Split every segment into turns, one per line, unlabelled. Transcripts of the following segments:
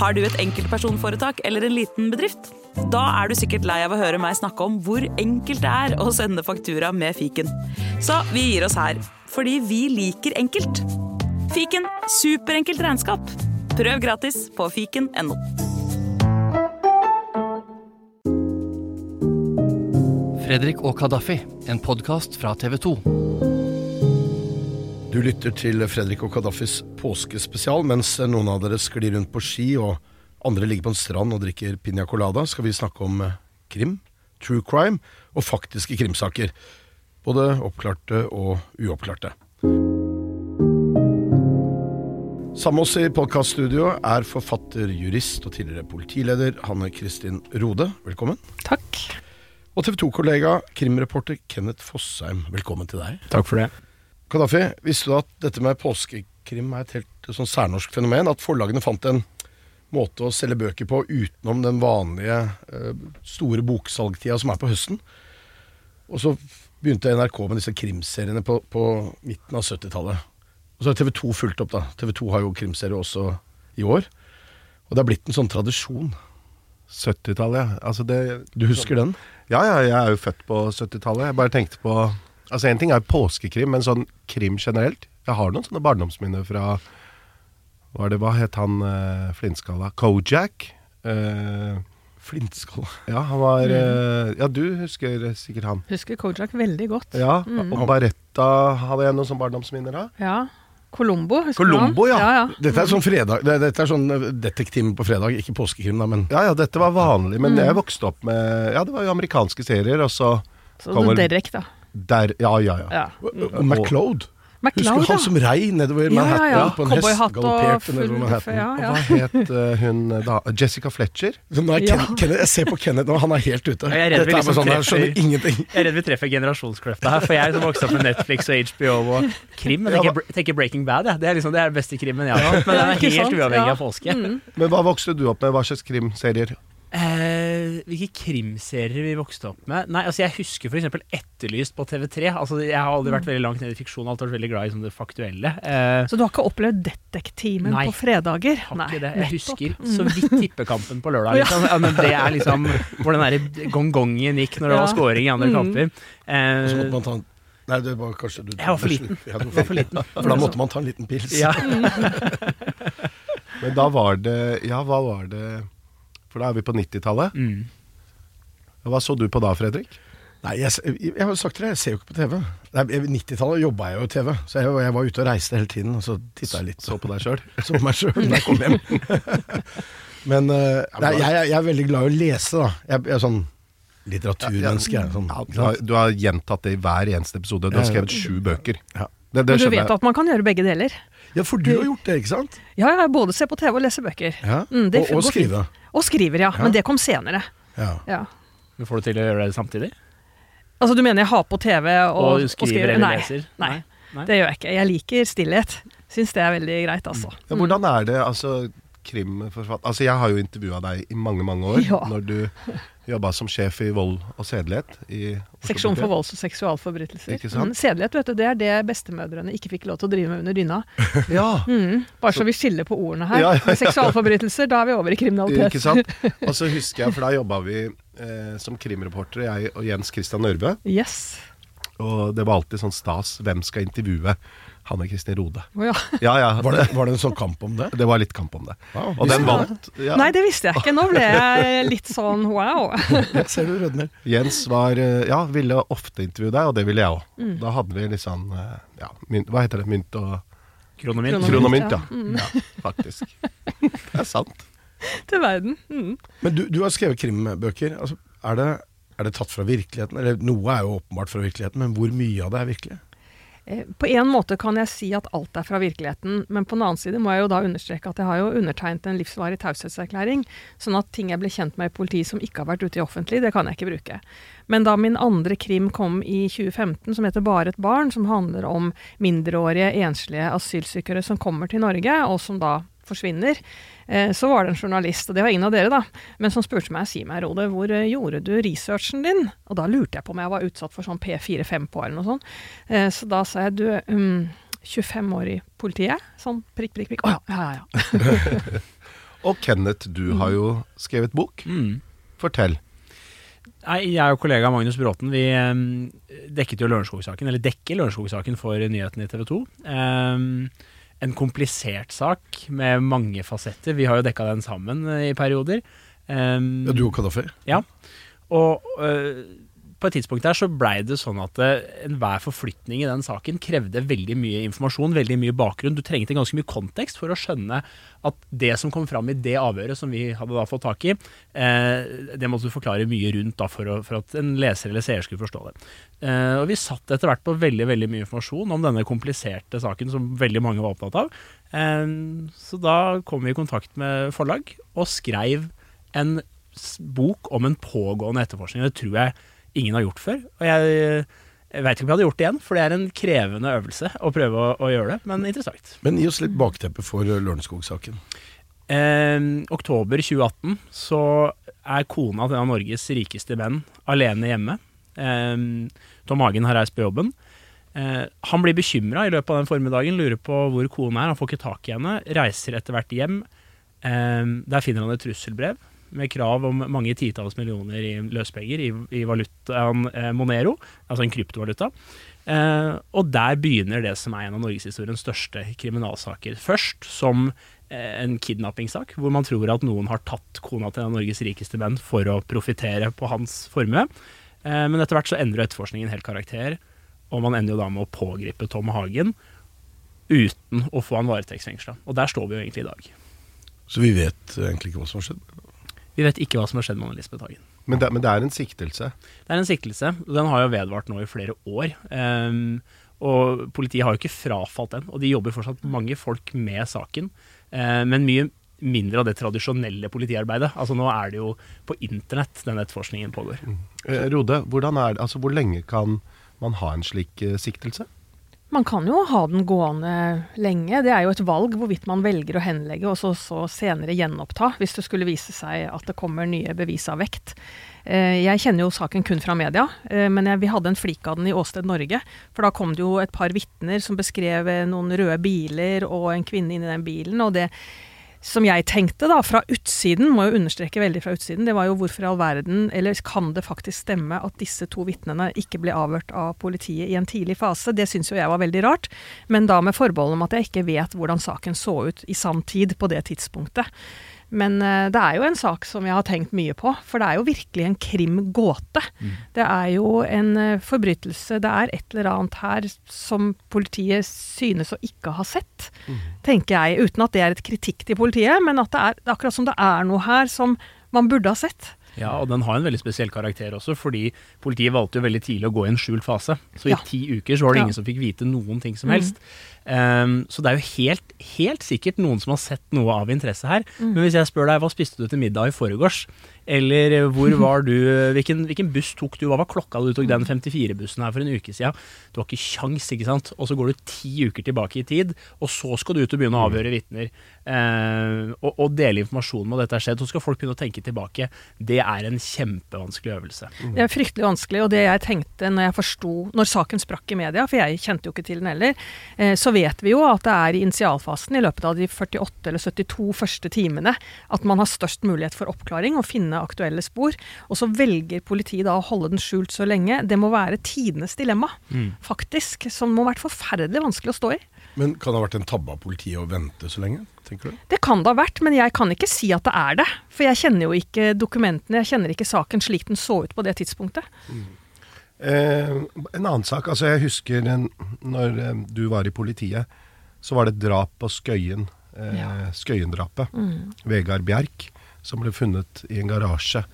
Har du et enkeltpersonforetak eller en liten bedrift? Da er du sikkert lei av å høre meg snakke om hvor enkelt det er å sende faktura med fiken. Så vi gir oss her, fordi vi liker enkelt. Fiken superenkelt regnskap. Prøv gratis på fiken.no.
Fredrik og Kadafi, en podkast fra TV 2.
Du lytter til Fredrik og Kaddafis påskespesial. Mens noen av dere sklir rundt på ski og andre ligger på en strand og drikker piña colada, skal vi snakke om eh, krim, true crime og faktiske krimsaker. Både oppklarte og uoppklarte. Sammen med oss i podkaststudio er forfatter, jurist og tidligere politileder Hanne Kristin Rode. Velkommen.
Takk.
Og TV 2-kollega, krimreporter Kenneth Fossheim. Velkommen til deg.
Takk for det.
Kadafi, visste du at dette med påskekrim er et helt sånn særnorsk fenomen? At forlagene fant en måte å selge bøker på utenom den vanlige eh, store boksalgtida som er på høsten? Og så begynte NRK med disse krimseriene på, på midten av 70-tallet. Og så har TV 2 fulgt opp, da. TV 2 har jo krimserie også i år. Og det har blitt en sånn tradisjon.
70-tallet, ja. Altså det,
Du husker den?
ja, ja, jeg er jo født på 70-tallet. Jeg bare tenkte på Altså En ting er påskekrim, men sånn krim generelt. Jeg har noen sånne barndomsminner fra Hva, er det, hva het han uh, flintskalla? Kojak. Uh,
Flintskall.
ja, han var eh, Ja, du husker sikkert han.
Husker Kojak veldig godt.
Ja, Og Baretta hadde jeg noen sånne barndomsminner av.
Ja. Colombo, husker
Columbo,
du
ja.
han? ja, ja.
Dette er sånn fredag Dette er sånn eh, detektiv på fredag, ikke påskekrim, da, men
Ja, ja, dette var vanlig, men jeg vokste opp med Ja, det var jo amerikanske serier, og så
Så
Kommer-
Derek, da.
Der Ja, ja, ja.
Ja.
Og MacLeod. Husker
MacLeod,
du han som rei nedover
Ja,
Manhattan
ja, ja.
på en hest? Galopperte nedover Manhattan.
ja,
Og
ja.
hva het eh, hun da? Jessica Fletcher?
Er
Ja.
Ken, Kenneth, jeg ser på Kenneth nå, han er helt ute.
Jeg er redd vi liksom
sånn,
treffer-
ingenting.
Jeg er redd vi treffer generasjonskløfta her, for jeg som vokste opp med Netflix og HBO og krim, jeg tenker, jeg tenker Breaking Bad. Ja. Det er liksom det er den beste krimmen jeg har hatt, men den er helt uavhengig av påske.
Men hva vokste du opp med? Hva slags krimserier?
Eh, hvilke krimserier vi vokste opp med? Nei, altså Jeg husker f.eks. Etterlyst på TV3. Altså Jeg har aldri vært veldig langt nede i fiksjon, alltid vært veldig glad i sånn det faktuelle. Eh,
Så du har ikke opplevd Detektimen
Nei.
på fredager?
har
Nei,
ikke det. Jeg husker så vidt Tippekampen på lørdag. Liksom. Ja, men det er liksom hvor den derre gongongen gikk når det
Ja.
var scoring i andre
Mm.
kamper.
Og så måtte
Eh,
man ta en Nei, det var kanskje du
Jeg var for liten.
Ja,
var for liten.
For da måtte man ta en liten pils.
ja.
Men da var det Ja, hva var det For da er vi på 90-tallet.
Mm.
Hva så du på da, Fredrik?
Nei, jeg, jeg, jeg har jo sagt til deg, jeg ser jo ikke på TV. Nei, I 90-tallet jobba jeg jo i TV, så jeg, jeg var ute og reiste hele tiden. Og så titta jeg litt
Så på deg sjøl?
så på meg sjøl da jeg kom hjem. Men uh, nei, jeg, jeg er veldig glad i å lese, da. Jeg, jeg er sånn litteraturmenneske. jeg er Sånn,
Ja, du, har, du har gjentatt det i hver eneste episode. Du har
Ja, ja.
skrevet sju bøker.
Ja.
Det, det
Men du vet
jeg.
at man kan gjøre begge deler.
ja, for du har gjort det, ikke sant?
Ja, ja, både se på TV og lese bøker.
Ja.
Mm,
og, og
går
skrive.
Og skriver, ja.
Ja.
Men det kom senere.
Ja.
Men Får du til å gjøre det samtidig?
Altså, du mener jeg har på TV og,
Og skriver eller
Nei.
leser?
Nei.
Nei.
Det gjør jeg ikke. Jeg liker stillhet. Syns det er veldig greit, altså.
Ja, hvordan er det, altså krimforfatter Altså, jeg har jo intervjua deg i mange, mange år.
Ja.
Når du jobba som sjef i vold og sedelighet i
Seksjon for volds- og seksualforbrytelser.
Ikke sant?
Mm, sedelighet, vet du, det er det bestemødrene ikke fikk lov til å drive med under dyna.
Ja,
Mm, bare så vi skiller på ordene her.
Ja, ja, ja.
Seksualforbrytelser, da er vi over i kriminalitet.
ikke sant? Og så husker jeg, for da jobba vi eh, som krimreportere, jeg og Jens Christian Ørbø.
Yes.
Og det var alltid sånn stas. Hvem skal intervjue Hanne Kristin Rode?
Oh, ja.
Ja, ja.
Var, det, var det en sånn kamp om det?
Det var litt kamp om det.
Wow,
Og den vant. Ja.
Nei, det visste jeg ikke. Nå ble jeg litt sånn wow.
jeg ser du rødmer.
Jens var, eh, ja, ville ofte intervjue deg, og det ville jeg òg.
Mm.
Da hadde vi litt sånn eh, ja, mynt, Hva heter det? Mynt og kronomynt, ja.
ja. Mm.
ja. Faktisk. Det er sant.
Til verden. Mm.
Men du, du har skrevet krimbøker. Altså, er, det, er det tatt fra virkeligheten? Eller noe er jo åpenbart fra virkeligheten, men hvor mye av det er virkelig?
Eh, På en måte kan jeg si at alt er fra virkeligheten, men på den annen side må jeg jo da understreke at jeg har jo undertegnet en livsvarig taushetserklæring, sånn at ting jeg ble kjent med i politiet som ikke har vært ute i offentlig, det kan jeg ikke bruke. Men da min andre krim kom i 2015, som heter Bare et barn, som handler om mindreårige enslige asylsøkere som kommer til Norge, og som da forsvinner, eh, så var det en journalist, og det var ingen av dere, da, men som spurte meg, si meg, Rode, hvor eh, gjorde du researchen din? Og da lurte jeg på om jeg var utsatt for sånn P4-5 på eller noe sånt. Eh, Så da sa jeg, du, um, 25 år i politiet? Sånn prikk, prikk, prikk. Å ja, ja, ja. ja.
Og Kenneth, du har jo skrevet bok.
Mm.
Fortell.
Nei, jeg og kollega Magnus Bråten vi eh, dekket jo Lørenskog-saken, eller dekker Lørenskog-saken for nyhetene i TV 2. Eh, en komplisert sak med mange fasetter. Vi har jo dekka den sammen eh, i perioder. Um,
Ja, du og Kadafi?
og øh, på et tidspunkt der så blei det sånn at øh, enhver forflytning i den saken krevde veldig mye informasjon, veldig mye bakgrunn. Du trengte ganske mye kontekst for å skjønne at det som kom fram i det avhøret som vi hadde da fått tak i, eh, det måtte du forklare mye rundt da for, å, for at en leser eller seer skulle forstå det. Eh, og vi satt etter hvert på veldig veldig mye informasjon om denne kompliserte saken som veldig mange var opptatt av. Eh, så da kom vi i kontakt med forlag og skrev en bok om en pågående etterforskning. Det tror jeg ingen har gjort før. Og jeg, jeg veit ikke om jeg hadde gjort det igjen, for det er en krevende øvelse å prøve å, å gjøre det, men interessant.
Men gi oss litt bakteppe for eh, Lørenskog-saken.
Eh, oktober 2018 så er kona til en av Norges rikeste menn alene hjemme. Eh, Tom Hagen har reist på jobben. Eh, han blir bekymra i løpet av den formiddagen, lurer på hvor kona er. Han får ikke tak i henne, reiser etter hvert hjem. Eh, der finner han et trusselbrev med krav om mange titalls millioner i løspenger i, i valutaen eh, Monero, altså en kryptovaluta. Eh, og der begynner det som er en av norgeshistoriens største kriminalsaker. Først som eh, en kidnappingssak, hvor man tror at noen har tatt kona til en av Norges rikeste menn for å profitere på hans formue. Eh, men etter hvert så endrer etterforskningen helt karakter, og man ender jo da med å pågripe Tom Hagen uten å få han varetektsfengsla. Og der står vi jo egentlig i dag.
Så vi vet egentlig ikke hva som har skjedd.
Vi vet ikke hva som har skjedd med Anne Lisbeth Hagen.
Men det, men det er en siktelse.
Det er en siktelse, den har jo vedvart nå i flere år. Um, og politiet har jo ikke frafalt den, og de jobber fortsatt mange folk med saken. Uh, men mye mindre av det tradisjonelle politiarbeidet. Altså Nå er det jo på internett den etterforskningen pågår.
Mm. Rode, hvordan er det, altså hvor lenge kan man ha en slik eh, siktelse?
Man kan jo ha den gående lenge. Det er jo et valg hvorvidt man velger å henlegge og så, så senere gjenoppta, hvis det skulle vise seg at det kommer nye bevis av vekt. Eh, Jeg kjenner jo saken kun fra media, eh, men vi hadde en flik av den i Åsted Norge. For da kom det jo et par vitner som beskrev eh, noen røde biler og en kvinne inni den bilen. og det som jeg tenkte da, fra utsiden, må jo understreke veldig fra utsiden, det var jo hvorfor i all verden, eller kan det faktisk stemme at disse to vitnene ikke ble avhørt av politiet i en tidlig fase? Det syns jo jeg var veldig rart, men da med forbehold om at jeg ikke vet hvordan saken så ut i sann tid på det tidspunktet. Men eh, det er jo en sak som jeg har tenkt mye på, for det er jo virkelig en krimgåte. Det er jo en eh, forbrytelse, det er et eller annet her som politiet synes å ikke ha sett, tenker jeg. Uten at det er et kritikk til politiet, men at det er, det er akkurat som det er noe her som man burde ha sett.
Ja, og den har en veldig spesiell karakter også, fordi politiet valgte jo veldig tidlig å gå i en skjult fase. Så i
Ja.
ti uker så var det
Ja.
ingen som fikk vite noen ting som
Mm.
Ehm, så det er jo helt, helt sikkert noen som har sett noe av interesse her.
Mm.
Men hvis jeg spør deg hva spiste du til middag i forgårs, eller eh, hvor var du, hvilken, hvilken buss tok du, hva var klokka da du tok den 54-bussen her for en uke siden? Du har ikke kjangs, ikke sant? Og så går du ti uker tilbake i tid, og så skal du ut og begynne å avhøre vitner. eh, og, og dele informasjon om at dette har skjedd. Så skal folk begynne å tenke tilbake. Det er en kjempevanskelig øvelse.
Det er fryktelig vanskelig, og det jeg tenkte når jeg forsto Når saken sprakk i media, for jeg kjente jo ikke til den heller, eh, så vet vi jo at det er i initialfasen, i løpet av de 48 eller 72 første timene, at man har størst mulighet for oppklaring og finne aktuelle spor. Og så velger politiet da å holde den skjult så lenge. Det må være tidenes dilemma, faktisk. Som må ha vært forferdelig vanskelig å stå i.
Men kan det ha vært en tabbe av politiet å vente så lenge, tenker du?
Det kan det ha vært, men jeg kan ikke si at det er det. For jeg kjenner jo ikke dokumentene, jeg kjenner ikke saken slik den så ut på det tidspunktet.
Eh, en annen sak. altså Jeg husker en, når eh, du var i politiet, så var det et drap på Skøyen. Eh,
Ja.
Skøyen-drapet. Vegard Bjerk, som ble funnet i en garasje.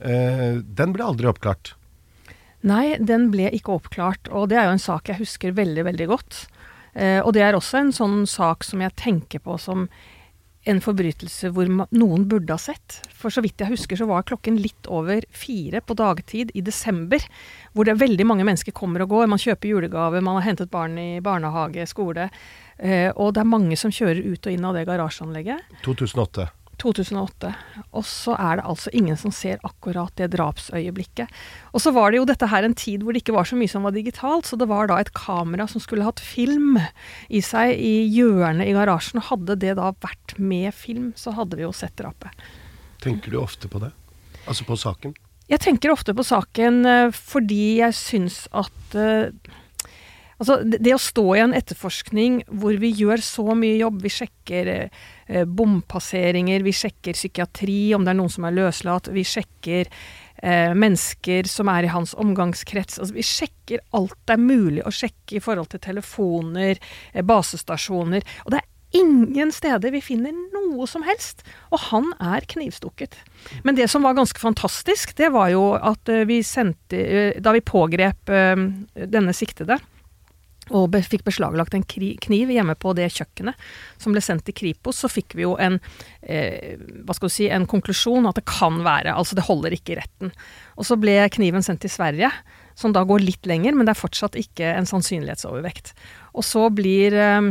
Eh, den ble aldri oppklart.
Nei, den ble ikke oppklart, og det er jo en sak jeg husker veldig, veldig godt. Eh, og det er også en sånn sak som jeg tenker på som en forbrytelse hvor noen burde ha sett. For så vidt jeg husker så var klokken litt over fire på dagtid i desember, hvor det er veldig mange mennesker kommer og går. Man kjøper julegaver, man har hentet barn i barnehage, skole. Eh, og det er mange som kjører ut og inn av det garasjeanlegget.
2008.
2008. Og så er det altså ingen som ser akkurat det drapsøyeblikket. Og så var det jo dette her en tid hvor det ikke var så mye som var digitalt, så det var da et kamera som skulle hatt film i seg i hjørnet i garasjen. Og hadde det da vært med film, så hadde vi jo sett drapet.
Tenker du ofte på det? Altså på saken?
Jeg tenker ofte på saken eh, fordi jeg syns at eh, Altså, det, å stå i en etterforskning hvor vi gjør så mye jobb, vi sjekker eh, bompasseringer, vi sjekker psykiatri, om det er noen som er løslatt, vi sjekker eh, mennesker som er i hans omgangskrets. Altså, vi sjekker alt det er mulig å sjekke i forhold til telefoner, eh, basestasjoner. Og det er ingen steder vi finner noe som helst. Og han er knivstukket. Men det som var ganske fantastisk, det var jo at eh, vi sendte eh, Da vi pågrep eh, denne siktede, og fikk beslaglagt en kniv hjemme på det kjøkkenet som ble sendt til Kripos, så fikk vi jo en, eh, hva skal du si, en konklusjon at det kan være, altså det holder ikke i retten. Og så ble kniven sendt til Sverige, som da går litt lenger, men det er fortsatt ikke en sannsynlighetsovervekt. Og så blir eh,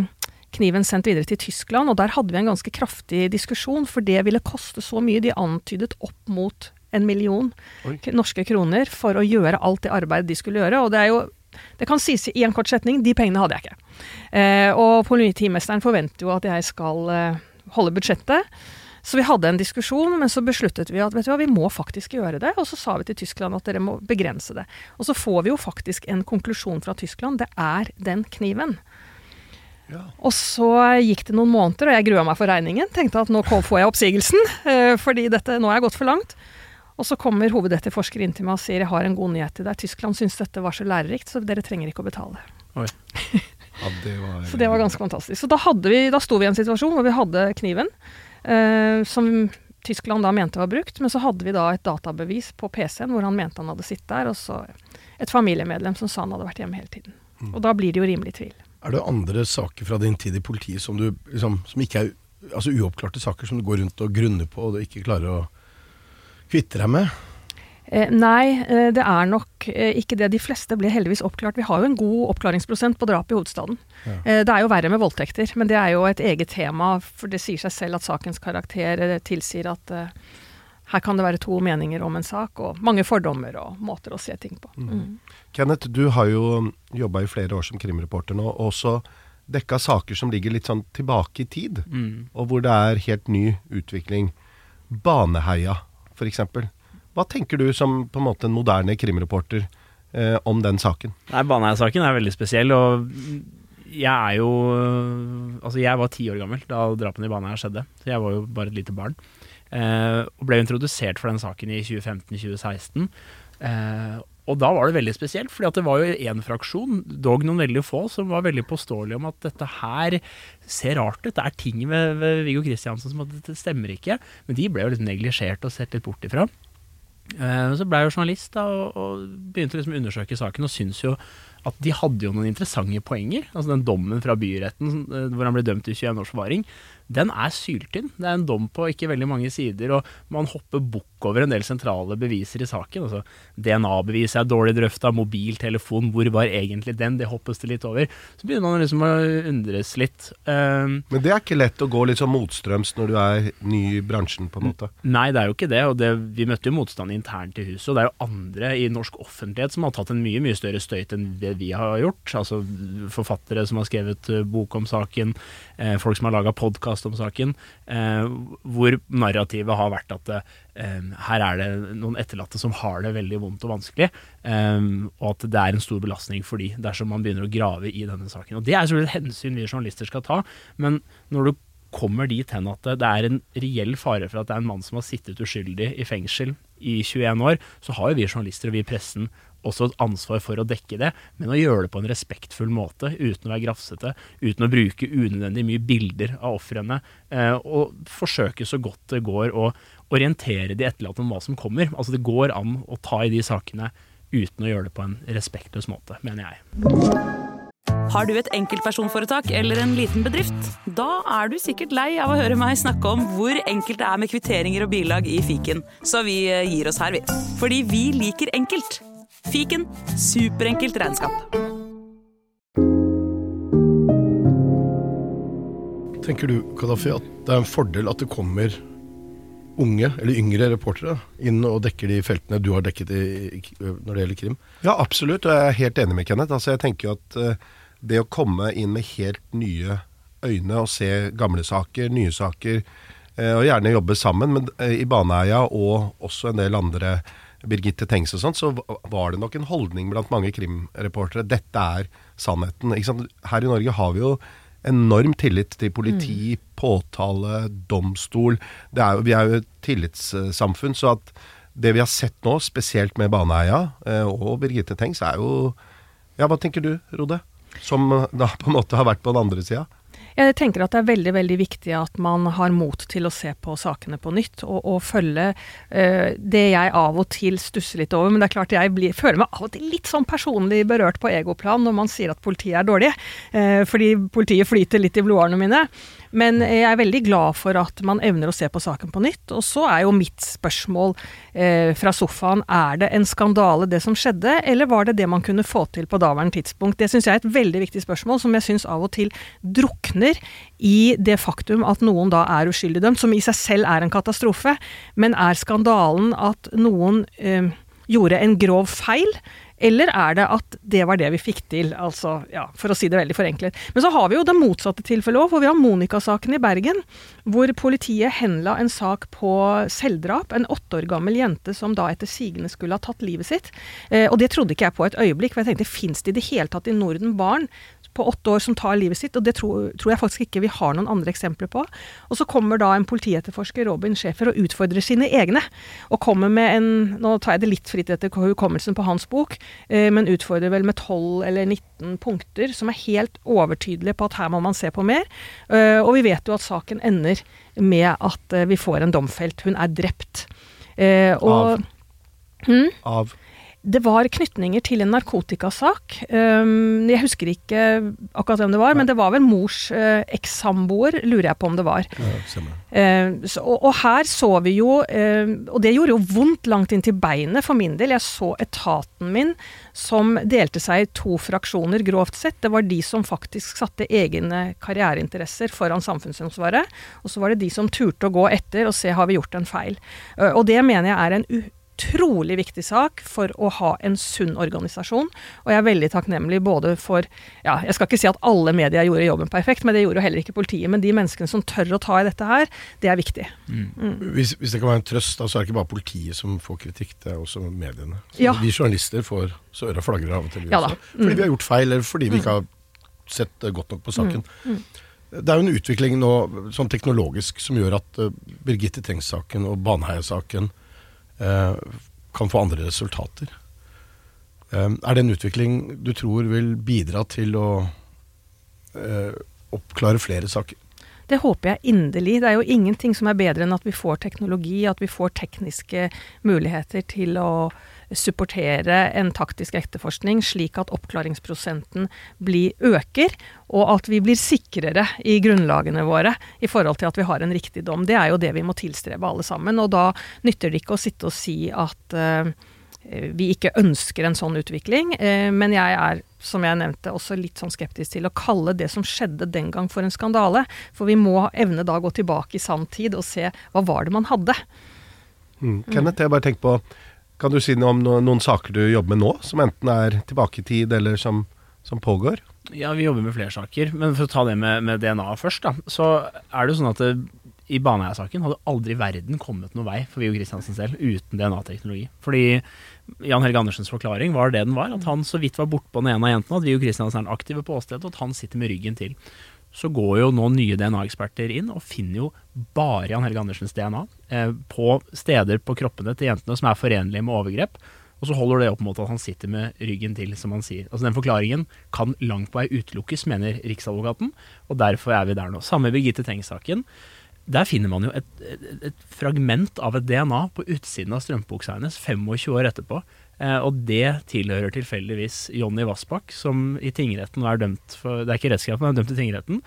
kniven sendt videre til Tyskland, og der hadde vi en ganske kraftig diskusjon, for det ville koste så mye. De antydet opp mot en million
Oi.
norske kroner for å gjøre alt det arbeidet de skulle gjøre. Og det er jo det kan sies i en kort setning, de pengene hadde jeg ikke. Eh, og politimesteren forventer jo at jeg skal eh, holde budsjettet. Så vi hadde en diskusjon, men så besluttet vi at vet du hva, vi må faktisk gjøre det. Og så sa vi til Tyskland at dere må begrense det. Og så får vi jo faktisk en konklusjon fra Tyskland. Det er den kniven.
Ja.
Og så gikk det noen måneder, og jeg grua meg for regningen. Tenkte at nå får jeg oppsigelsen, eh, fordi dette, nå har jeg gått for langt. Og så kommer hovedetterforsker inn til meg og sier jeg har en god nyhet til deg. Tyskland syns dette var så lærerikt, så dere trenger ikke å betale.
Ja, det var,
Så det var ganske fantastisk. Så da, vi, da sto vi i en situasjon hvor vi hadde kniven, eh, som Tyskland da mente var brukt, men så hadde vi da et databevis på PC-en hvor han mente han hadde sittet der, og så et familiemedlem som sa han hadde vært hjemme hele tiden. Og da blir det jo rimelig tvil.
Er det andre saker fra din tid i politiet som, du, liksom, som ikke er altså uoppklarte saker, som du går rundt og grunner på og du ikke klarer å kvitte deg med?
Eh, nei, eh, det er nok eh, ikke det. De fleste ble heldigvis oppklart. Vi har jo en god oppklaringsprosent på drap i hovedstaden.
Ja.
Eh, det er jo verre med voldtekter, men det er jo et eget tema. For det sier seg selv at sakens karakter tilsier at eh, her kan det være to meninger om en sak, og mange fordommer og måter å se ting på. Mm.
Kenneth, du har jo jobba i flere år som krimreporter nå, og også dekka saker som ligger litt sånn tilbake i tid,
Mm.
og hvor det er helt ny utvikling. Baneheia, f.eks. Hva tenker du som på en måte en moderne krimreporter eh, om den saken?
Nei, Baneheia-saken er veldig spesiell, og jeg er jo Altså, jeg var ti år gammel da drapene i Baneheia skjedde, så jeg var jo bare et lite barn. Eh, og ble introdusert for den saken i 2015-2016. Eh, og da var det veldig spesielt, fordi det var jo én fraksjon, dog noen veldig få, som var veldig påståelige om at dette her ser rart ut. Det er ting ved, ved Viggo Kristiansen som at dette stemmer ikke. Men de ble jo litt neglisjert og sett litt bort ifra. Eh, Så ble jeg jo journalist da, og, og begynte å liksom undersøke saken, og syns jo at de hadde jo noen interessante poenger. Altså Den dommen fra byretten eh, hvor han ble dømt til 21 års forvaring, den er syltynn. Det er en dom på ikke veldig mange sider, og man hopper bukk over en del sentrale beviser i saken. Altså DNA-bevis er dårlig drøfta, mobiltelefon, hvor var egentlig den? Det hoppes det litt over. Så begynner man liksom å undres litt. Um,
Men det er ikke lett å gå litt sånn motstrøms når du er ny i bransjen, på en måte.
Nei, det er jo ikke det. og det, Vi møtte jo motstand internt i huset. Og det er jo andre i norsk offentlighet som har tatt en mye mye større støyt enn det vi har gjort. Altså forfattere som har skrevet eh, bok om saken, eh, folk som har laga podkast om saken. Eh, hvor narrativet har vært at eh, her er det noen etterlatte som har det veldig vondt og vanskelig. eh, og at det er en stor belastning for de dersom man begynner å grave i denne saken. Og Det er selvfølgelig et hensyn vi journalister skal ta. Men når du kommer dit hen at det er en reell fare for at det er en mann som har sittet uskyldig i fengsel i 21 år, så har jo vi journalister og vi i pressen også et ansvar for å dekke det, men å gjøre det på en respektfull måte, uten å være grafsete, uten å bruke unødvendig mye bilder av ofrene, eh, og forsøke så godt det går å orientere de etterlatte om hva som kommer. Altså Det går an å ta i de sakene uten å gjøre det på en respektløs måte, mener jeg.
Har du et enkeltpersonforetak eller en liten bedrift? Da er du sikkert lei av å høre meg snakke om hvor enkelt det er med kvitteringer og bilag i fiken, så vi eh, gir oss her, vi. Fordi vi liker enkelt. Fiken superenkelt regnskap.
Tenker du, Kadafi, at det er en fordel at det kommer unge, eller yngre reportere inn og dekker de feltene du har dekket i, når det gjelder krim?
Ja, absolutt, og jeg er helt enig med Kenneth. Altså, jeg tenker jo at eh, det å komme inn med helt nye øyne og se gamle saker, nye saker, eh, og gjerne jobbe sammen, men eh, i Baneheia og også en del andre Birgitte Tengs og sånt, så var det nok en holdning blant mange krimreportere. Dette er sannheten. Her i Norge har vi jo enorm tillit til politi, påtale, domstol. Det er jo, vi er jo et tillitssamfunn, så at det vi har sett nå, spesielt med Baneheia eh, og Birgitte Tengs, er jo Ja, hva tenker du, Rode? Som eh, da på en måte har vært på den andre sida?
Jeg tenker at det er veldig veldig viktig at man har mot til å se på sakene på nytt, og, og følge uh, det jeg av og til stusser litt over. Men det er klart jeg blir, føler meg av og til litt sånn personlig berørt på egoplan når man sier at politiet er dårlig. uh, fordi politiet flyter litt i blodårene mine. Men jeg er veldig glad for at man evner å se på saken på nytt. Og så er jo mitt spørsmål eh, fra sofaen er det en skandale det som skjedde, eller var det det man kunne få til på daværende tidspunkt? Det syns jeg er et veldig viktig spørsmål, som jeg syns av og til drukner i det faktum at noen da er uskyldig dømt, som i seg selv er en katastrofe. Men er skandalen at noen eh, gjorde en grov feil? Eller er det at det var det vi fikk til, altså, ja, for å si det veldig forenklet. Men så har vi jo det motsatte tilfellet òg, for vi har Monica-saken i Bergen, hvor politiet henla en sak på selvdrap. En åtte år gammel jente som da etter sigende skulle ha tatt livet sitt. Eh, og det trodde ikke jeg på et øyeblikk, for jeg tenkte fins det i det hele tatt i Norden barn på åtte år som tar livet sitt, og det tror, tror jeg faktisk ikke vi har noen andre eksempler på. Og så kommer da en politietterforsker, Robin Schäfer, og utfordrer sine egne. Og kommer med en Nå tar jeg det litt fritt etter hukommelsen på hans bok, eh, men utfordrer vel med 12 eller 19 punkter som er helt overtydelige på at her må man se på mer. Eh, og vi vet jo at saken ender med at eh, vi får en domfelt. Hun er drept. Eh, og Hmm?
Av
Det var knytninger til en narkotikasak. Um, jeg husker ikke akkurat hvem det var, men det var vel mors uh, ekssamboer, lurer jeg på om det var.
Ja.
Eh, så, og, her så vi jo eh, Og det gjorde jo vondt langt inn til beinet for min del. Jeg så etaten min som delte seg i to fraksjoner, grovt sett. Det var de som faktisk satte egne karriereinteresser foran samfunnsansvaret. Og så var det de som turte å gå etter og se har vi gjort en feil. Eh, og det mener jeg er en utrolig viktig sak for å ha en sunn organisasjon. Og jeg er veldig takknemlig både for ja, Jeg skal ikke si at alle medier gjorde jobben perfekt, men det gjorde jo heller ikke politiet. Men de menneskene som tør å ta i dette her, det er viktig.
Hvis, hvis det kan være en trøst, da, så er det ikke bare politiet som får kritikk, det er også mediene.
Ja.
Vi journalister får så øra flagrer av og til,
Ja
også. Fordi vi har gjort feil, eller fordi vi ikke har sett eh, godt nok på saken. Det er jo en utvikling nå sånn teknologisk som gjør at uh, Birgitte Tengs-saken og Baneheia-saken eh, kan få andre resultater. Eh, er det en utvikling du tror vil bidra til å eh, oppklare flere saker?
Det håper jeg inderlig. Det er jo ingenting som er bedre enn at vi får teknologi, at vi får tekniske muligheter til å supportere en taktisk etterforskning, slik at oppklaringsprosenten blir øker, og at vi blir sikrere i grunnlagene våre i forhold til at vi har en riktig dom. Det er jo det vi må tilstrebe alle sammen. Og da nytter det ikke å sitte og si at uh, vi ikke ønsker en sånn utvikling. Uh, men jeg er, som jeg nevnte, også litt sånn skeptisk til å kalle det som skjedde den gang for en skandale. For vi må evne da gå tilbake i sann tid og se hva var det man hadde.
Mm. Kenneth, jeg bare tenker på Kan du si noe om no noen saker du jobber med nå, som enten er tilbake i tid, eller som, som pågår?
Ja, vi jobber med flere saker, men for å ta det med, med DNA først, da, så er det jo sånn at det, i Baneheia-saken hadde aldri verden kommet noen vei for Viggo Kristiansen selv uten DNA-teknologi. Fordi Jan Helge Andersens forklaring var det den var, at han så vidt var bortpå den ene av jentene, at Viggo Kristiansen er aktiv på åstedet, og at han sitter med ryggen til. Så går jo nå nye DNA-eksperter inn og finner jo bare Jan Helge Andersens DNA eh, på steder på kroppene til jentene som er forenlige med overgrep. Og så holder det opp mot at han sitter med ryggen til, som han sier. Altså Den forklaringen kan langt på vei utelukkes, mener Riksadvokaten, og derfor er vi der nå. Samme Birgitte Tengs-saken. Der finner man jo et, et, et fragment av et DNA på utsiden av strømpebuksa hennes 25 år etterpå. Eh, og det tilhører tilfeldigvis Jonny Vassbakk, som i tingretten er dømt for Det er ikke men er dømt i tingretten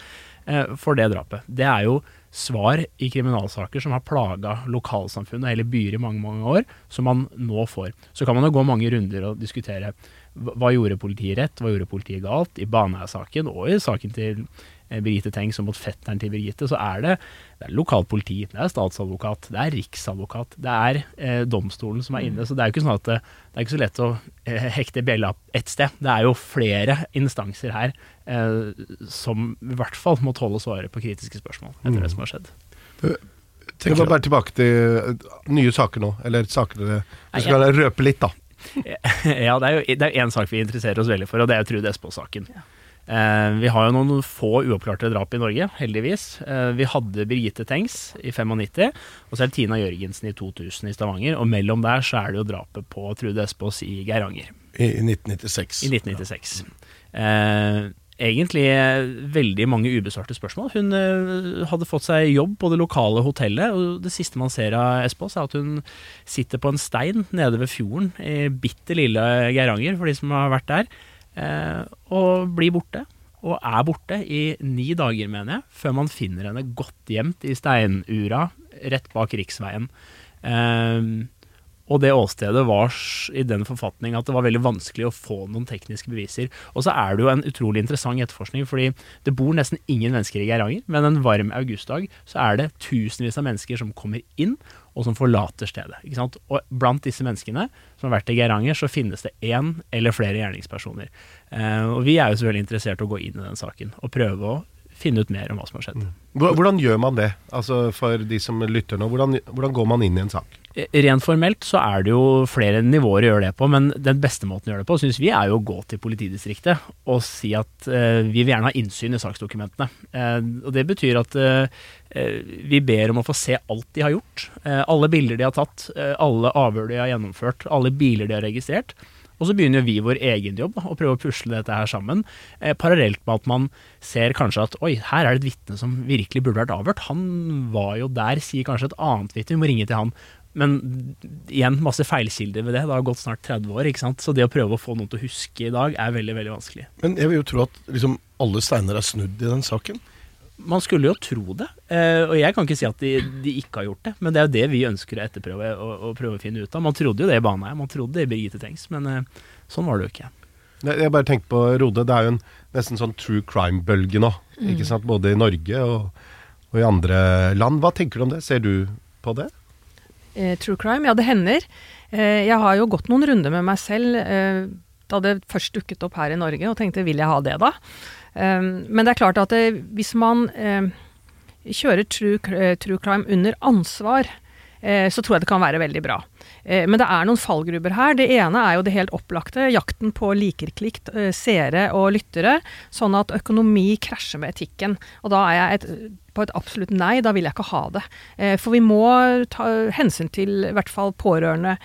eh, for det drapet. Det er jo svar i kriminalsaker som har plaga lokalsamfunn og hele byer i mange mange år, som man nå får. Så kan man jo gå mange runder og diskutere hva gjorde politiet rett, hva gjorde politiet galt? I Baneheia-saken og i saken til Birgitte Tengs og mot fetteren til Birgitte, så er det, det er lokalt politi, det er statsadvokat, det er riksadvokat, det er eh, domstolen som er inne. Så det er jo ikke sånn at det, det er ikke så lett å eh, hekte bjella ett sted. Det er jo flere instanser her eh, som i hvert fall må tåle å svare på kritiske spørsmål etter det som har skjedd.
Jeg var bare tilbake til eh, nye saker nå. Eller saker dere Du skal røpe litt, da.
ja, det er jo det én sak vi interesserer oss veldig for, og det er Trude Espås-saken. Eh, vi har jo noen få uoppklarte drap i Norge, heldigvis. Eh, vi hadde Birgitte Tengs i 95, og så er det Tina Jørgensen i 2000 i Stavanger. Og mellom der så er det jo drapet på Trude Espås i Geiranger
I, i 1996.
i 1996. Eh, egentlig eh, veldig mange ubesvarte spørsmål. Hun eh, hadde fått seg jobb på det lokale hotellet, og det siste man ser av Espås, er at hun sitter på en stein nede ved fjorden i bitte lille Geiranger, for de som har vært der, eh, og blir borte. Og er borte i ni dager, mener jeg, før man finner henne godt gjemt i steinura rett bak riksveien. Eh, og det åstedet var i den forfatning at det var veldig vanskelig å få noen tekniske beviser. Og så er det jo en utrolig interessant etterforskning, fordi det bor nesten ingen mennesker i Geiranger, men en varm augustdag så er det tusenvis av mennesker som kommer inn, og som forlater stedet. Og blant disse menneskene som har vært i Geiranger, så finnes det én eller flere gjerningspersoner. Eh, og vi er jo selvfølgelig interessert i å gå inn i den saken, og prøve å finne ut mer om hva som har skjedd.
Hvordan gjør man det? Altså For de som lytter nå, hvordan, hvordan går man inn i en sak?
Rent formelt så er det jo flere nivåer å gjøre det på, men den beste måten å gjøre det på, syns vi er jo å gå til politidistriktet og si at eh, vi vil gjerne ha innsyn i saksdokumentene. Eh, og Det betyr at eh, eh, vi ber om å få se alt de har gjort. Eh, alle bilder de har tatt, eh, alle avhør de har gjennomført, alle biler de har registrert. Og så begynner vi vår egen jobb, å prøve å pusle dette her sammen. Eh, parallelt med at man ser kanskje at oi, her er det et vitne som virkelig burde vært avhørt. Han var jo der, sier kanskje et annet vitne, vi må ringe til han. Men igjen, masse feilkilder ved det. Det har gått snart 30 år. ikke sant? Så det å prøve å få noen til å huske i dag, er veldig veldig vanskelig.
Men jeg vil jo tro at liksom, alle steiner er snudd i den saken.
Man skulle jo tro det, eh, og jeg kan ikke si at de, de ikke har gjort det. Men det er jo det vi ønsker å etterprøve og, og prøve å finne ut av. Man trodde jo det i Baneheim, man trodde det i Birgitte Tengs, men eh, sånn var det jo ikke.
Jeg jeg bare tenker på Rode, det er jo en nesten sånn true crime-bølge nå. Ikke sant? Både i Norge og, og i andre land. Hva tenker du om det? Ser du på det?
Eh, true crime, ja det hender. Eh, jeg har jo gått noen runder med meg selv eh, da det først dukket opp her i Norge, og tenkte vil jeg ha det da? Eh, men det er klart at det, hvis man eh, kjører true, eh, true crime under ansvar, eh, så tror jeg det kan være veldig bra. Eh, Men det er noen fallgruber her. Det ene er jo det helt opplagte. Jakten på likerklikt, eh, seere og lyttere. Sånn at økonomi krasjer med etikken. Og da er jeg et, på et absolutt nei. Da vil jeg ikke ha det. Eh, For vi må ta hensyn til i hvert fall pårørende,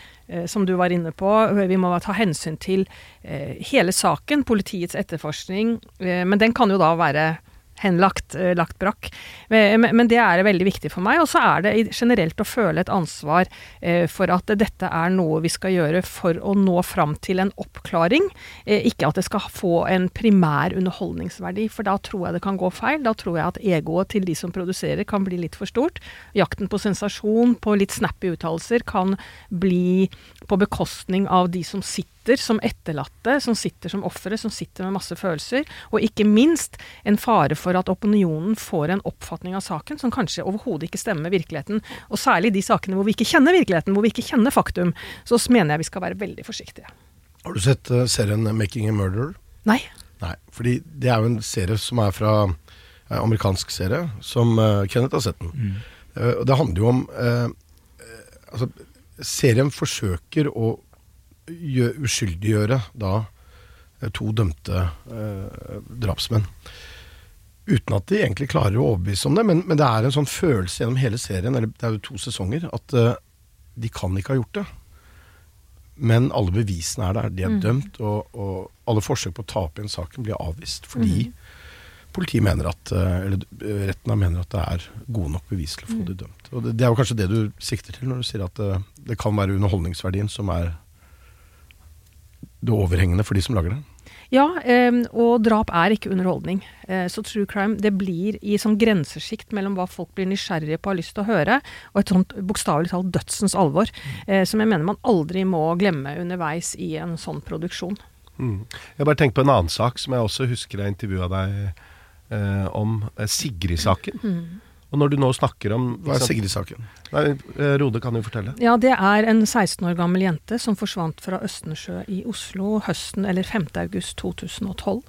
som du var inne på. Vi må ta hensyn til hele saken, politiets etterforskning. Men den kan jo da være henlagt, eh, lagt brakk. Men, det er veldig viktig for meg. Og så er det generelt å føle et ansvar eh, for at dette er noe vi skal gjøre for å nå fram til en oppklaring. Eh, ikke at det skal få en primær underholdningsverdi, for da tror jeg det kan gå feil. Da tror jeg at egoet til de som produserer kan bli litt for stort. Jakten på sensasjon, på litt snappy uttalelser, kan bli på bekostning av de som sitter som etterlatte, som sitter som ofre, som sitter med masse følelser. Og ikke minst en fare for at opinionen får en oppfatning av saken som kanskje overhodet ikke stemmer med virkeligheten. Og særlig de sakene hvor vi ikke kjenner virkeligheten, hvor vi ikke kjenner faktum. Så mener jeg vi skal være veldig forsiktige.
Har du sett eh, serien 'Making a Murderer'?
Nei.
Nei, fordi det er jo en serie som er fra en amerikansk serie, som eh, Kenneth har sett den. Eh, og det handler jo om eh, eh, Altså, serien forsøker å uskyldiggjøre da eh, to dømte eh, drapsmenn. Uten at de egentlig klarer å overbevise om det, men, men det er en sånn følelse gjennom hele serien, eller det er jo to sesonger, at eh, de kan ikke ha gjort det. Men alle bevisene er der. De er dømt, og, og alle forsøk på å ta opp igjen saken blir avvist fordi politiet mener at, eh, eller eh, retten mener at det er gode nok bevis til å få de dømt. Og det, det er jo kanskje det du sikter til når du sier at det, det kan være underholdningsverdien som er det overhengende for de som lager det.
Ja, eh, og drap er ikke underholdning. Eh, så true crime det blir i sånn grensesjikt mellom hva folk blir nysgjerrige på og har lyst til å høre, og et sånt bokstavelig talt dødsens alvor, eh, som jeg mener man aldri må glemme underveis i en sånn produksjon.
Mm. Jeg bare tenker på en annen sak som jeg også husker jeg intervjua deg eh, om. eh, Sigrid-saken. Og når du nå snakker om
Hva er Sigrid-saken?
Eh, Rode kan jo fortelle.
Ja, det er en 16 år gammel jente som forsvant fra Østensjø i Oslo høsten eller 5. august 2012.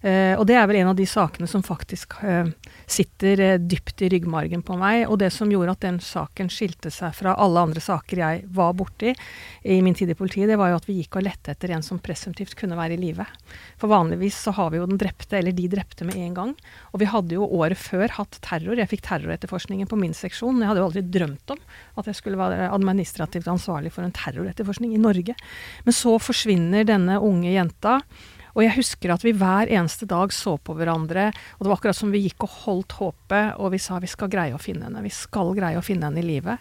Eh, og det er vel en av de sakene som faktisk eh, sitter eh, dypt i ryggmargen på meg. Og det som gjorde at den saken skilte seg fra alle andre saker jeg var borti i min tid i politiet, det var jo at vi gikk og lette etter en som presumptivt kunne være i live. For vanligvis så har vi jo den drepte, eller de drepte med en gang. Og vi hadde jo året før hatt terror. Jeg fikk terroretterforskningen på min seksjon. Jeg hadde jo aldri drømt om at jeg skulle være administrativt ansvarlig for en terroretterforskning i Norge. Men så forsvinner denne unge jenta. Og jeg husker at vi hver eneste dag så på hverandre, og det var akkurat som vi gikk og holdt håpet, og vi sa vi skal greie å finne henne. Vi skal greie å finne henne i live.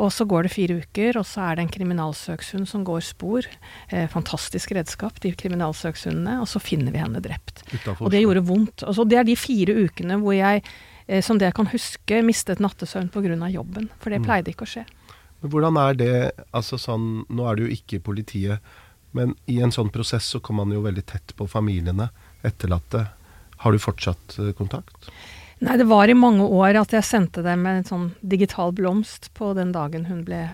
Og så går det fire uker, og så er det en kriminalsøkshund som går spor. Eh, fantastisk redskap, de kriminalsøkshundene. Og så finner vi henne drept.
Utenfor
Og det gjorde vondt. Og så det er de fire ukene hvor jeg, eh, som det jeg kan huske, mistet nattesøvn pga. jobben. For det
Mm.
pleide ikke å skje.
Men hvordan er det altså sånn, Nå er det jo ikke politiet, men i en sånn prosess så kommer man jo veldig tett på familiene, etterlatte. Har du fortsatt eh, kontakt?
Nei, det var i mange år at jeg sendte dem en sånn digital blomst på den dagen hun ble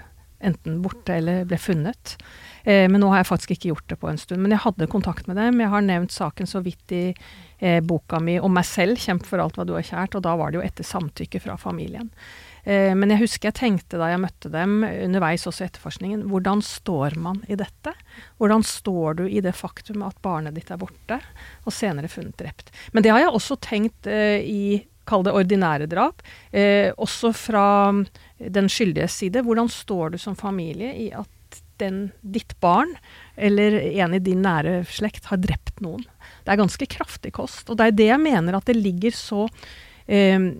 enten borte eller ble funnet. Eh, men nå har jeg faktisk ikke gjort det på en stund. Men jeg hadde kontakt med dem. Jeg har nevnt saken så vidt i eh, boka mi om meg selv, 'Kjemp for alt hva du har kjært', og da var det jo etter samtykke fra familien. Eh, men jeg husker jeg tenkte da jeg møtte dem underveis også i etterforskningen, hvordan står man i dette? Hvordan står du i det faktum at barnet ditt er borte, og senere funnet drept? Men det har jeg også tenkt eh, i Kall det ordinære drap. Eh, også fra mm, den skyldiges side. Hvordan står du som familie i at den, ditt barn, eller en i din nære slekt, har drept noen? Det er ganske kraftig kost. Og det er det jeg mener at det ligger så eh,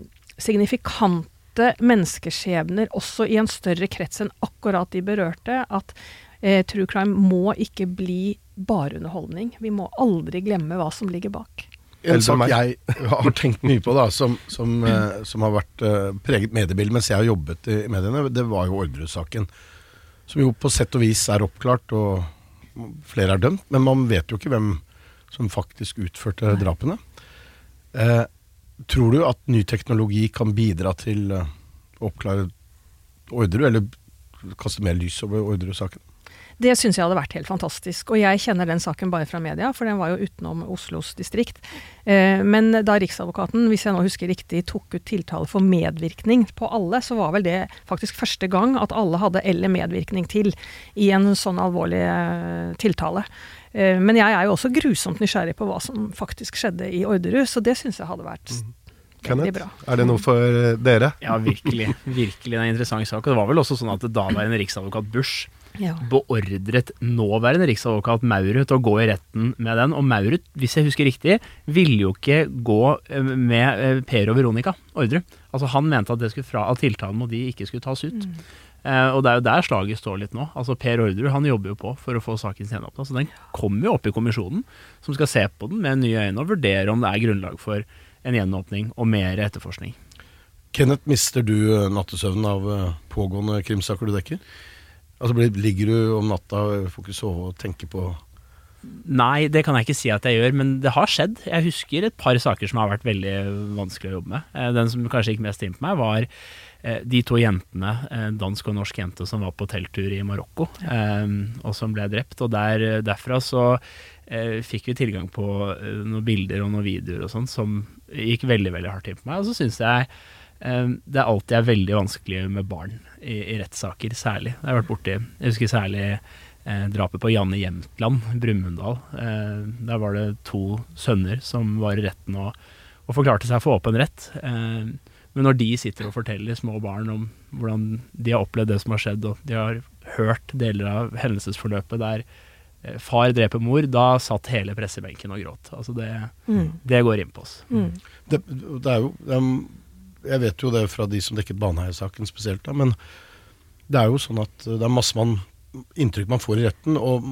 signifikante menneskeskjebner også i en større krets enn akkurat de berørte, at eh, true crime må ikke bli bare underholdning. Vi må aldri glemme hva som ligger bak.
En sak jeg har tenkt mye på, da, som, som, eh, som har vært eh, preget mediebildet mens jeg har jobbet i mediene, det var jo Orderud-saken. Som jo på sett og vis er oppklart, og flere er dømt. Men man vet jo ikke hvem som faktisk utførte drapene. Eh, tror du at ny teknologi kan bidra til eh, å oppklare Orderud, eller kaste mer lys over Orderud-saken?
Det syns jeg hadde vært helt fantastisk. Og jeg kjenner den saken bare fra media, for den var jo utenom Oslos distrikt. Eh, men da Riksadvokaten, hvis jeg nå husker riktig, tok ut tiltale for medvirkning på alle, så var vel det faktisk første gang at alle hadde eller medvirkning til i en sånn alvorlig eh, tiltale. Eh, men jeg er jo også grusomt nysgjerrig på hva som faktisk skjedde i Orderud, så det syns jeg hadde vært veldig
Kenneth, er det noe for eh, dere?
Ja, virkelig. Virkelig det er en interessant sak. Og det var vel også sånn at daværende riksadvokat Bush
Ja.
beordret nåværende riksadvokat Maurud til å gå i retten med den. Og Maurud, hvis jeg husker riktig, ville jo ikke gå eh, med Per og Veronica Orderud. Altså Han mente at, det skulle fra, at tiltalen mot de ikke skulle tas ut. Eh, og det er jo der slaget står litt nå. Altså Per Orderud han jobber jo på for å få saken gjenåpna. Så den kommer jo opp i kommisjonen, som skal se på den med nye øyne og vurdere om det er grunnlag for en gjenåpning og mer etterforskning.
Kenneth, mister du eh, nattesøvnen av eh, pågående krimsaker du dekker? Altså Ligger du om natta, får ikke sove og tenker på
Nei, det kan jeg ikke si at jeg gjør, men det har skjedd. Jeg husker et par saker som har vært veldig vanskelig å jobbe med. Eh, Den som kanskje gikk mest inn på meg, var eh, de to jentene, eh, dansk og norsk jente, som var på telttur i Marokko, eh, og som ble drept. Og der, derfra så eh, fikk vi tilgang på eh, noen bilder og noen videoer og sånn, som gikk veldig, veldig hardt inn på meg. Og så syns jeg eh, det alltid er veldig vanskelig med barn i, i rettssaker, særlig. Jeg har vært borti Jeg husker særlig eh, drapet på Janne Jemtland, Brumunddal. Eh, der var det to sønner som var i retten og, og forklarte seg for åpen rett. Eh, men når de sitter og forteller små barn om hvordan de har opplevd det som har skjedd, og de har hørt deler av hendelsesforløpet der eh, far dreper mor, da satt hele pressebenken og gråt. Altså det,
Mm.
det går inn på oss.
Mm.
det, det er jo det er, Jeg vet jo det fra de som dekket Baneheia-saken spesielt, da, men det er jo sånn at det er masse man, inntrykk man får i retten, og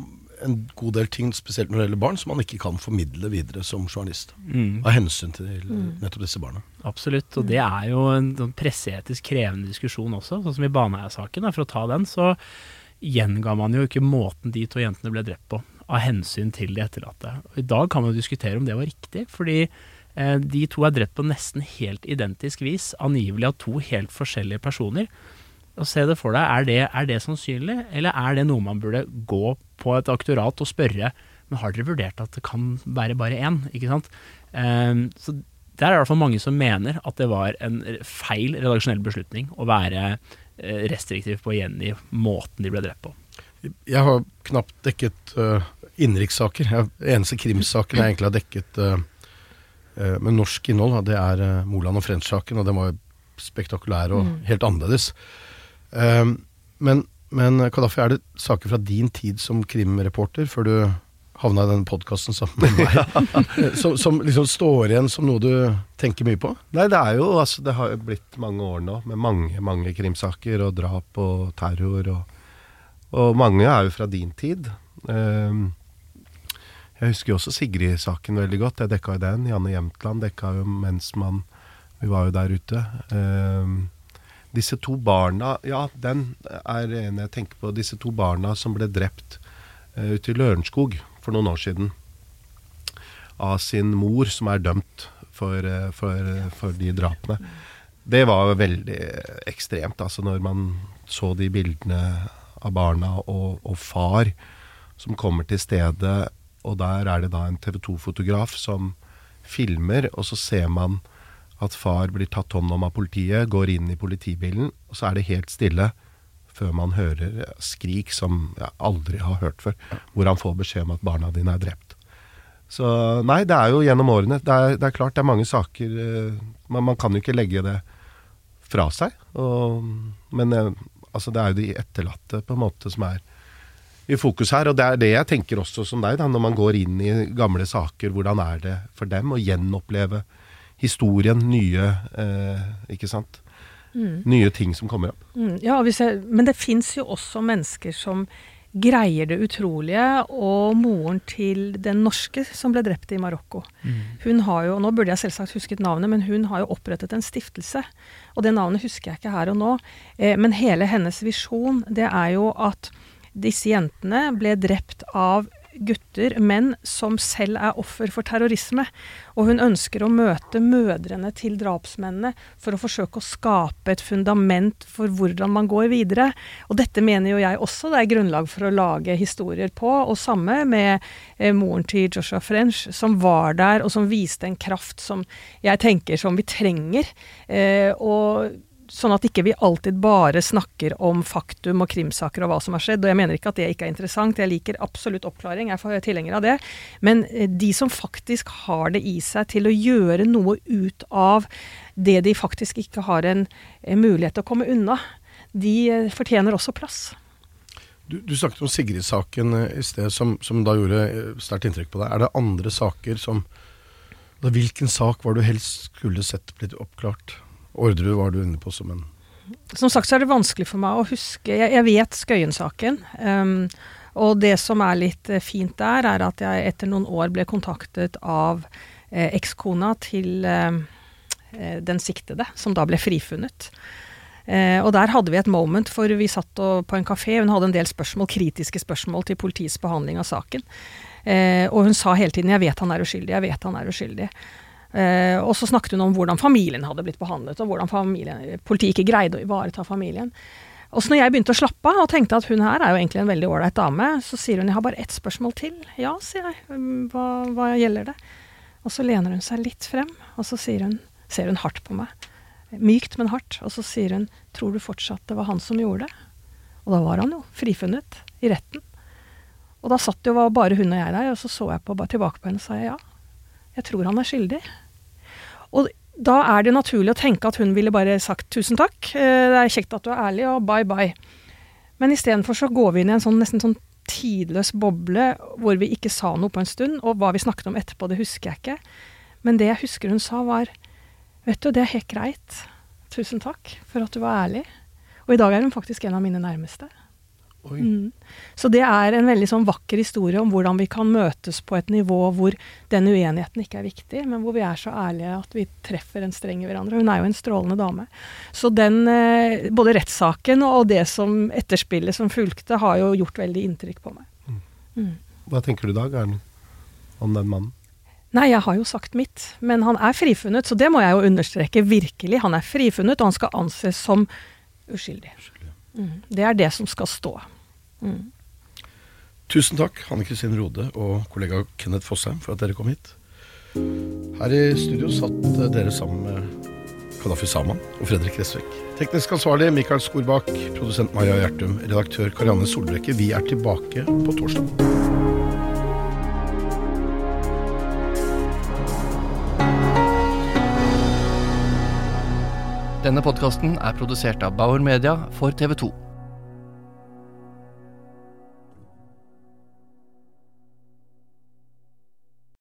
en god del ting, spesielt når det gjelder barn, som man ikke kan formidle videre som journalist.
Mm.
Av hensyn til nettopp disse barna.
Absolutt, og det er jo en sånn presseetisk krevende diskusjon også. Sånn som i Baneheia-saken, for å ta den, så gjenga man jo ikke måten de to jentene ble drept på. av hensyn til de etterlatte. Og I dag kan man jo diskutere om det var riktig, fordi eh, de to er drept på nesten helt identisk vis, angivelig av to helt forskjellige personer. Og se det for deg, er det, er det sannsynlig, eller er det noe man burde gå på et aktorat og spørre men har dere vurdert at det kan være bare én? Ikke sant? Um, så der er det i hvert fall mange som mener at det var en feil redaksjonell beslutning å være eh, restriktiv på å gjengi måten de ble drept på.
Jeg har knapt dekket uh, innenrikssaker. Eneste krimsaken jeg egentlig har dekket uh, uh, med norsk innhold, det er uh, Moland og French-saken, og den var jo spektakulær og helt annerledes. Um, men, men Kadafi, er det saker fra din tid som krimreporter, før du havna i denne podkasten sammen med meg, som, som liksom står igjen som noe du tenker mye på?
Nei, det er jo altså Det har jo blitt mange år nå med mange, mange krimsaker og drap og terror og Og mange er jo fra din tid. Um, jeg husker jo også Sigrid-saken veldig godt. Jeg dekka jo den. Janne Jemtland dekka jo mens man Vi var jo der ute. Ehm, disse to barna Ja, den er en jeg tenker på. Disse to barna som ble drept uh, ute i Lørenskog for noen år siden. Av sin mor, som er dømt for, uh, for, for de drapene. Det var veldig ekstremt, altså når man så de bildene av barna og, og far som kommer til stedet, og der er det da en TV 2-fotograf som filmer, og så ser man at far blir tatt hånd om av politiet, går inn i politibilen, og så er det helt stille før man hører skrik som jeg aldri har hørt før, hvor han får beskjed om at barna dine er drept. Så nei, det er jo gjennom årene. Det er, det er klart det er mange saker men man, man kan jo ikke legge det fra seg. Og, men eh, altså, det er jo de etterlatte på en måte som er i fokus her. Og det er det jeg tenker også som deg, da, når man går inn i gamle saker. Hvordan er det for dem å gjenoppleve historien, nye eh, Ikke sant? Nye ting som kommer opp.
Mm, ja, hvis jeg, men det fins jo også mennesker som greier det utrolige, og moren til den norske som ble drept i Marokko. Hun har jo, Nå burde jeg selvsagt husket navnet, men hun har jo opprettet en stiftelse. Og det navnet husker jeg ikke her og nå. Eh, men hele hennes visjon, det er jo at disse jentene ble drept av gutter, menn som selv er offer for terrorisme. Og hun ønsker å møte mødrene til drapsmennene for å forsøke å skape et fundament for hvordan man går videre. Og dette mener jo jeg også det er grunnlag for å lage historier på. Og samme med eh, moren til Joshua French, som var der, og som viste en kraft som jeg tenker som vi trenger. Eh, og Sånn at ikke vi alltid bare snakker om faktum og krimsaker og hva som har skjedd. Og jeg mener ikke at det ikke er interessant, jeg liker absolutt oppklaring, jeg er tilhenger av det. Men eh, de som faktisk har det i seg til å gjøre noe ut av det de faktisk ikke har en, mulighet til å komme unna, de eh, fortjener også plass.
Du, du snakket om Sigrid-saken eh, i sted, som, som da gjorde sterkt inntrykk på deg. Er det andre saker som da, Hvilken sak var du helst skulle sett blitt oppklart? Orderud var du inne på som en
Som sagt så er det vanskelig for meg å huske Jeg, jeg vet Skøyen-saken. Um, og det som er litt eh, fint der, er at jeg etter noen år ble kontaktet av eh, ekskona til eh, eh, den siktede, som da ble frifunnet. Eh, og der hadde vi et moment, for vi satt og, på en kafé. Hun hadde en del spørsmål, kritiske spørsmål til politiets behandling av saken. Eh, og hun sa hele tiden 'jeg vet han er uskyldig', 'jeg vet han er uskyldig'. Eh, og så snakket hun om hvordan familien hadde blitt behandlet, og hvordan familien, politiet ikke greide å ivareta familien. Og så når jeg begynte å slappe av og tenkte at hun her er jo egentlig en veldig ålreit dame, så sier hun 'jeg har bare ett spørsmål til'. Ja, sier jeg. «Mm, Hva, hva gjelder det? Og så lener hun seg litt frem, og så hun, ser hun hardt på meg. Mykt, men hardt. Og så sier hun 'tror du fortsatt det var han som gjorde det'? Og da var han jo frifunnet i retten. Og da satt jo bare hun og jeg der, og så så jeg på, tilbake på henne og sa ja, jeg tror han er skyldig. Og da er det naturlig å tenke at hun ville bare sagt tusen takk, eh, det er kjekt at du er ærlig, og bye bye. Men istedenfor så går vi inn i en sånn nesten sånn tidløs boble hvor vi ikke sa noe på en stund, og hva vi snakket om etterpå, det husker jeg ikke. Men det jeg husker hun sa var Vet du, det er helt greit. Tusen takk for at du var ærlig. Og i dag er hun faktisk en av mine nærmeste. Mm. Så det er en veldig sånn vakker historie om hvordan vi kan møtes på et nivå hvor den uenigheten ikke er viktig, men hvor vi er så ærlige at vi treffer en streng i hverandre. Hun er jo en strålende dame. Så den, eh, både rettssaken og det som etterspillet som fulgte, har jo gjort veldig inntrykk på meg. Mm.
Hva tenker du da, Garen, om den mannen?
Nei, jeg har jo sagt mitt, men han er frifunnet, så det må jeg jo understreke virkelig. Han er frifunnet, og han skal anses som uskyldig. Mm. Det er det som skal stå. Mm.
Tusen takk, Hanne Kristin Rode og kollega Kenneth Fosheim, for at dere kom hit. Her i studio satt eh, dere sammen med Kadafi Saman og Fredrik Resvek. Teknisk ansvarlig Mikael Skorbakk, produsent Maja Gjertum, redaktør Karianne Solbrekke. Vi er tilbake på torsdag.
Denne podkasten er produsert av Bauer Media for TV 2.